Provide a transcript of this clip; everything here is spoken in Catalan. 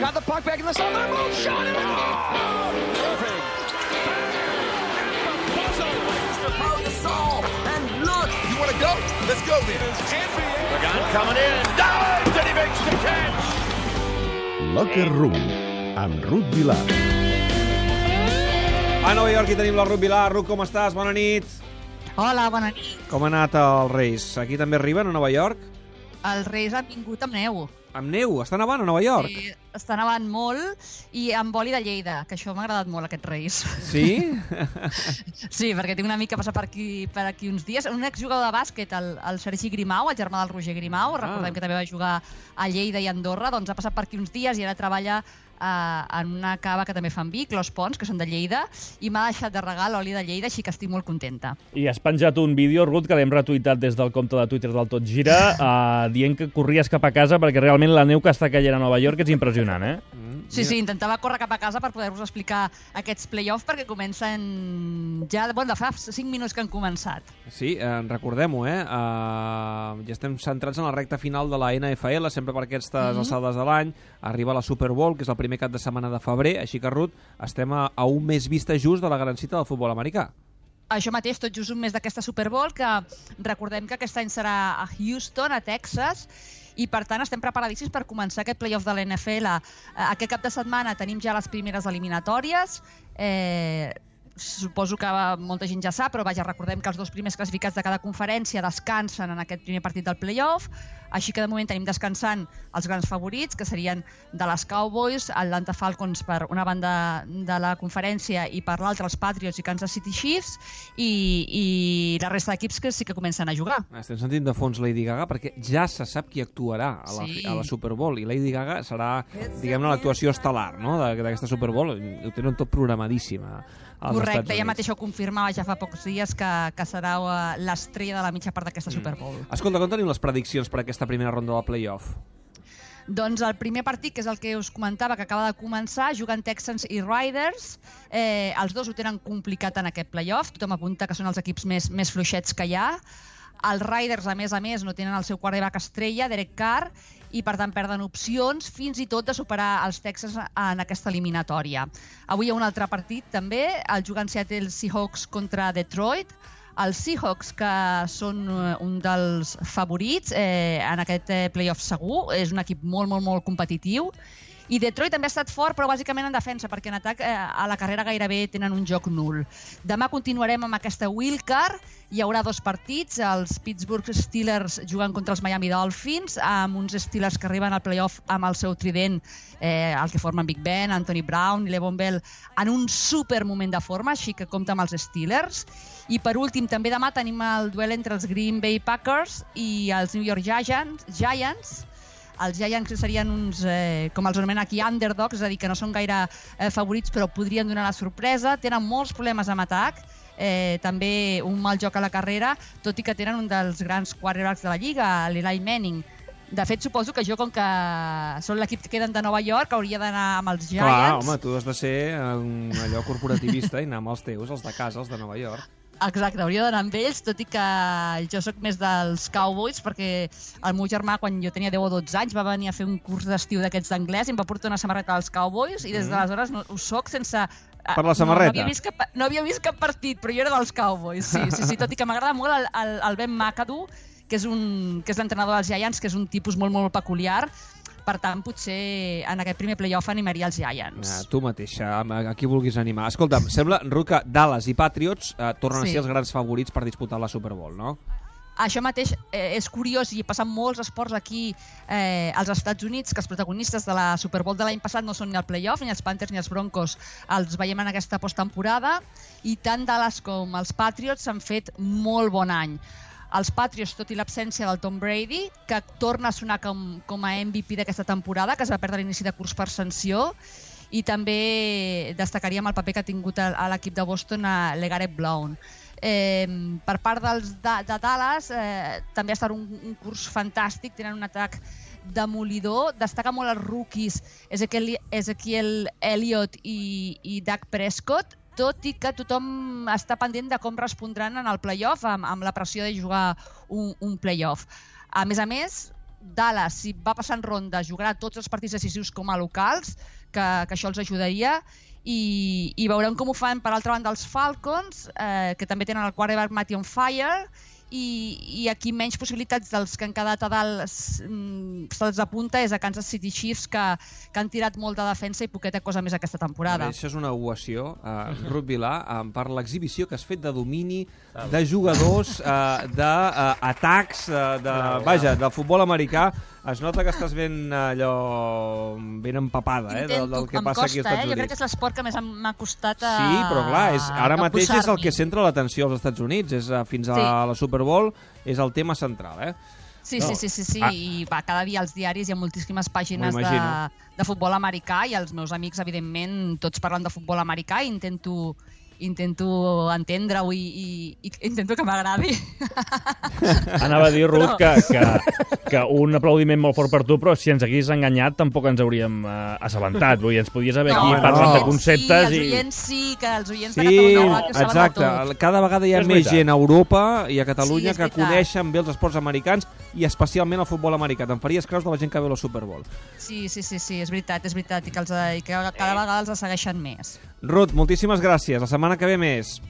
Got the puck back in the zone. Their move. Shot it. Oh! Irving. And look. You want to go? Let's go then. Pagan coming in. Dives and he makes the catch. Locker Room, amb Ruth Vilar. A Nova York hi tenim la Ruth Vilar. Ruth, com estàs? Bona nit. Hola, bona nit. Com ha anat els Reis? Aquí també arriben a Nova York? Els Reis han vingut amb neu. Amb neu? Està nevant a Nova York? I està nevant molt i amb oli de Lleida, que això m'ha agradat molt, aquests Reis. Sí? Sí, perquè tinc una mica passar per aquí, per aquí uns dies. Un exjugador de bàsquet, el, el Sergi Grimau, el germà del Roger Grimau, recordem Ah. que també va jugar a Lleida i Andorra, doncs ha passat per aquí uns dies i ara treballa eh, en una cava que també fan vi, Clos Pons, que són de Lleida, i m'ha deixat de regal l'oli de Lleida, així que estic molt contenta. I has penjat un vídeo, Ruth, que l'hem retuitat des del compte de Twitter del Tot Gira, uh, dient que corries cap a casa perquè realment la neu que està caient a Nova York és impressionant, eh? Sí, sí, intentava córrer cap a casa per poder-vos explicar aquests play-offs perquè comencen ja, bueno, de fa 5 minuts que han començat. Sí, eh, recordem-ho, eh? Uh, ja estem centrats en la recta final de la NFL, sempre per aquestes mm -hmm. alçades de l'any. Arriba la Super Bowl, que és el primer cap de setmana de febrer, així que, Ruth, estem a, a un mes vista just de la gran cita del futbol americà. Això mateix, tot just un mes d'aquesta Super Bowl, que recordem que aquest any serà a Houston, a Texas, i per tant estem preparadíssims per començar aquest playoff de l'NFL. Eh, Aquest cap de setmana tenim ja les primeres eliminatòries, eh, suposo que molta gent ja sap, però vaja, recordem que els dos primers classificats de cada conferència descansen en aquest primer partit del playoff, així que de moment tenim descansant els grans favorits, que serien de les Cowboys, Atlanta Falcons per una banda de la conferència i per l'altra els Patriots i Kansas City Chiefs, i, i la resta d'equips que sí que comencen a jugar. Estem sentint de fons Lady Gaga perquè ja se sap qui actuarà a la, Sí. a la Super Bowl i Lady Gaga serà, diguem-ne, l'actuació estel·lar no? d'aquesta Super Bowl. Ho tenen tot programadíssim als Correcte, Units. mateix ho confirmava ja fa pocs dies que, que serà eh, l'estrella de la mitja part d'aquesta Super Bowl. Escolta, com tenim les prediccions per aquesta primera ronda del playoff? Doncs el primer partit, que és el que us comentava, que acaba de començar, juguen Texans i Riders. Eh, els dos ho tenen complicat en aquest playoff. Tothom apunta que són els equips més, més fluixets que hi ha. Els Riders, a més a més, no tenen el seu quarterback estrella, Derek Carr, i per tant perden opcions fins i tot de superar els Texans en aquesta eliminatòria. Avui hi ha un altre partit també, el jugant Seattle Seahawks contra Detroit, els Seahawks, que són eh, un dels favorits eh, en aquest eh, playoff segur, és un equip molt, molt, molt competitiu, i Detroit també ha estat fort, però bàsicament en defensa, perquè en atac eh, a la carrera gairebé tenen un joc nul. Demà continuarem amb aquesta wildcard, hi haurà dos partits, els Pittsburgh Steelers jugant contra els Miami Dolphins, amb uns Steelers que arriben al playoff amb el seu trident, eh, el que formen Big Ben, Anthony Brown i Levon Bell, en un super moment de forma, així que compta amb els Steelers. I per últim, també demà tenim el duel entre els Green Bay Packers i els New York Giants, Giants els Giants serien uns, eh, com els anomenen aquí, underdogs, és a dir, que no són gaire eh, favorits, però podrien donar la sorpresa. Tenen molts problemes amb atac, eh, també un mal joc a la carrera, tot i que tenen un dels grans quarterbacks de la Lliga, l'Eli Manning. De fet, suposo que jo, com que són l'equip que queden de Nova York, hauria d'anar amb els Giants. Clar, home, tu has de ser allò corporativista i anar amb els teus, els de casa, els de Nova York. Exacte, hauria d'anar amb ells, tot i que jo sóc més dels Cowboys, perquè el meu germà, quan jo tenia 10 o 12 anys, va venir a fer un curs d'estiu d'aquests d'anglès i em va portar una samarreta dels Cowboys i des d'aleshores no, ho soc sense... Mm. Per la samarreta? No, no, havia vist cap, no havia vist cap partit, però jo era dels Cowboys, sí, sí, sí tot i que m'agrada molt el, el, el Ben McAdoo, que és, un, que és l'entrenador dels Giants, que és un tipus molt, molt peculiar, per tant, potser en aquest primer playoff animaria els Giants. Ah, tu mateixa, amb- a qui vulguis animar. Escolta'm, sembla, Ruth, que Dallas i Patriots eh, tornen Sí. a ser els grans favorits per disputar la Super Bowl, no? Això mateix eh, és curiós i passa en molts esports aquí eh, als Estats Units que els protagonistes de la Super Bowl de l'any passat no són ni el playoff, ni els Panthers ni els Broncos els veiem en aquesta postemporada i tant Dallas com els Patriots s'han fet molt bon any. Els Patriots, tot i l'absència del Tom Brady, que torna a sonar com, com a MVP d'aquesta temporada, que es va perdre l'inici de curs per sanció, i també destacaríem el paper que ha tingut a, a l'equip de Boston a Legarrette Blount. Eh, per part dels de, de Dallas eh, també ha estat un, un curs fantàstic, tenen un atac demolidor, destaca molt els rookies Ezekiel, Ezekiel Elliott i, i Dak Prescott, tot i que tothom està pendent de com respondran en el playoff amb, amb la pressió de jugar un, un playoff. A més a més, Dallas, si va passant ronda, jugarà tots els partits decisius com a locals, que, que això els ajudaria, i, i veurem com ho fan per altra banda els Falcons, eh, que també tenen el quarterback Matty on Fire, i, i aquí menys possibilitats dels que han quedat a dalt mm, se'ls apunta és a Kansas City Chiefs que, que han tirat molta defensa i poqueta cosa més aquesta temporada. Això és una ovació, uh, Ruth Vilà, uh, per l'exhibició que has fet de domini, de jugadors, uh, d'atacs, uh, de, vaja, de futbol americà. Es nota que estàs ben allò ben empapada eh, del, del que em passa costa, aquí als Estats eh? Jo crec Units. que és l'esport que més m'ha costat a, Sí, però clar, és, ara mateix és el que centra l'atenció als Estats Units, és uh, fins a Sí. la Super Bowl, és el tema central, eh? Sí, No. sí, sí, sí, sí. Ah. i va, cada dia als diaris hi ha moltíssimes pàgines de, de futbol americà i els meus amics, evidentment, tots parlen de futbol americà i intento intento entendre-ho i, i, i intento que m'agradi. Anava a dir, Ruth, que, que, que un aplaudiment molt fort per tu, però si ens hagués enganyat tampoc ens hauríem eh, assabentat. Vull dir, ens podies haver aquí No, parlat no. de conceptes sí, i... els oients sí, que els oients de Sí, Catalunya Ràdio saben de exacte. tot. Cada vegada hi ha És més gent a Europa i a Catalunya Sí, que coneixen bé els esports americans i especialment el futbol americà. Te'n faries creus de la gent que veu la Super Bowl. Sí, sí, sí, sí, és veritat, és veritat, i que, els, i que cada vegada els segueixen més. Ruth, moltíssimes gràcies. La setmana que ve més.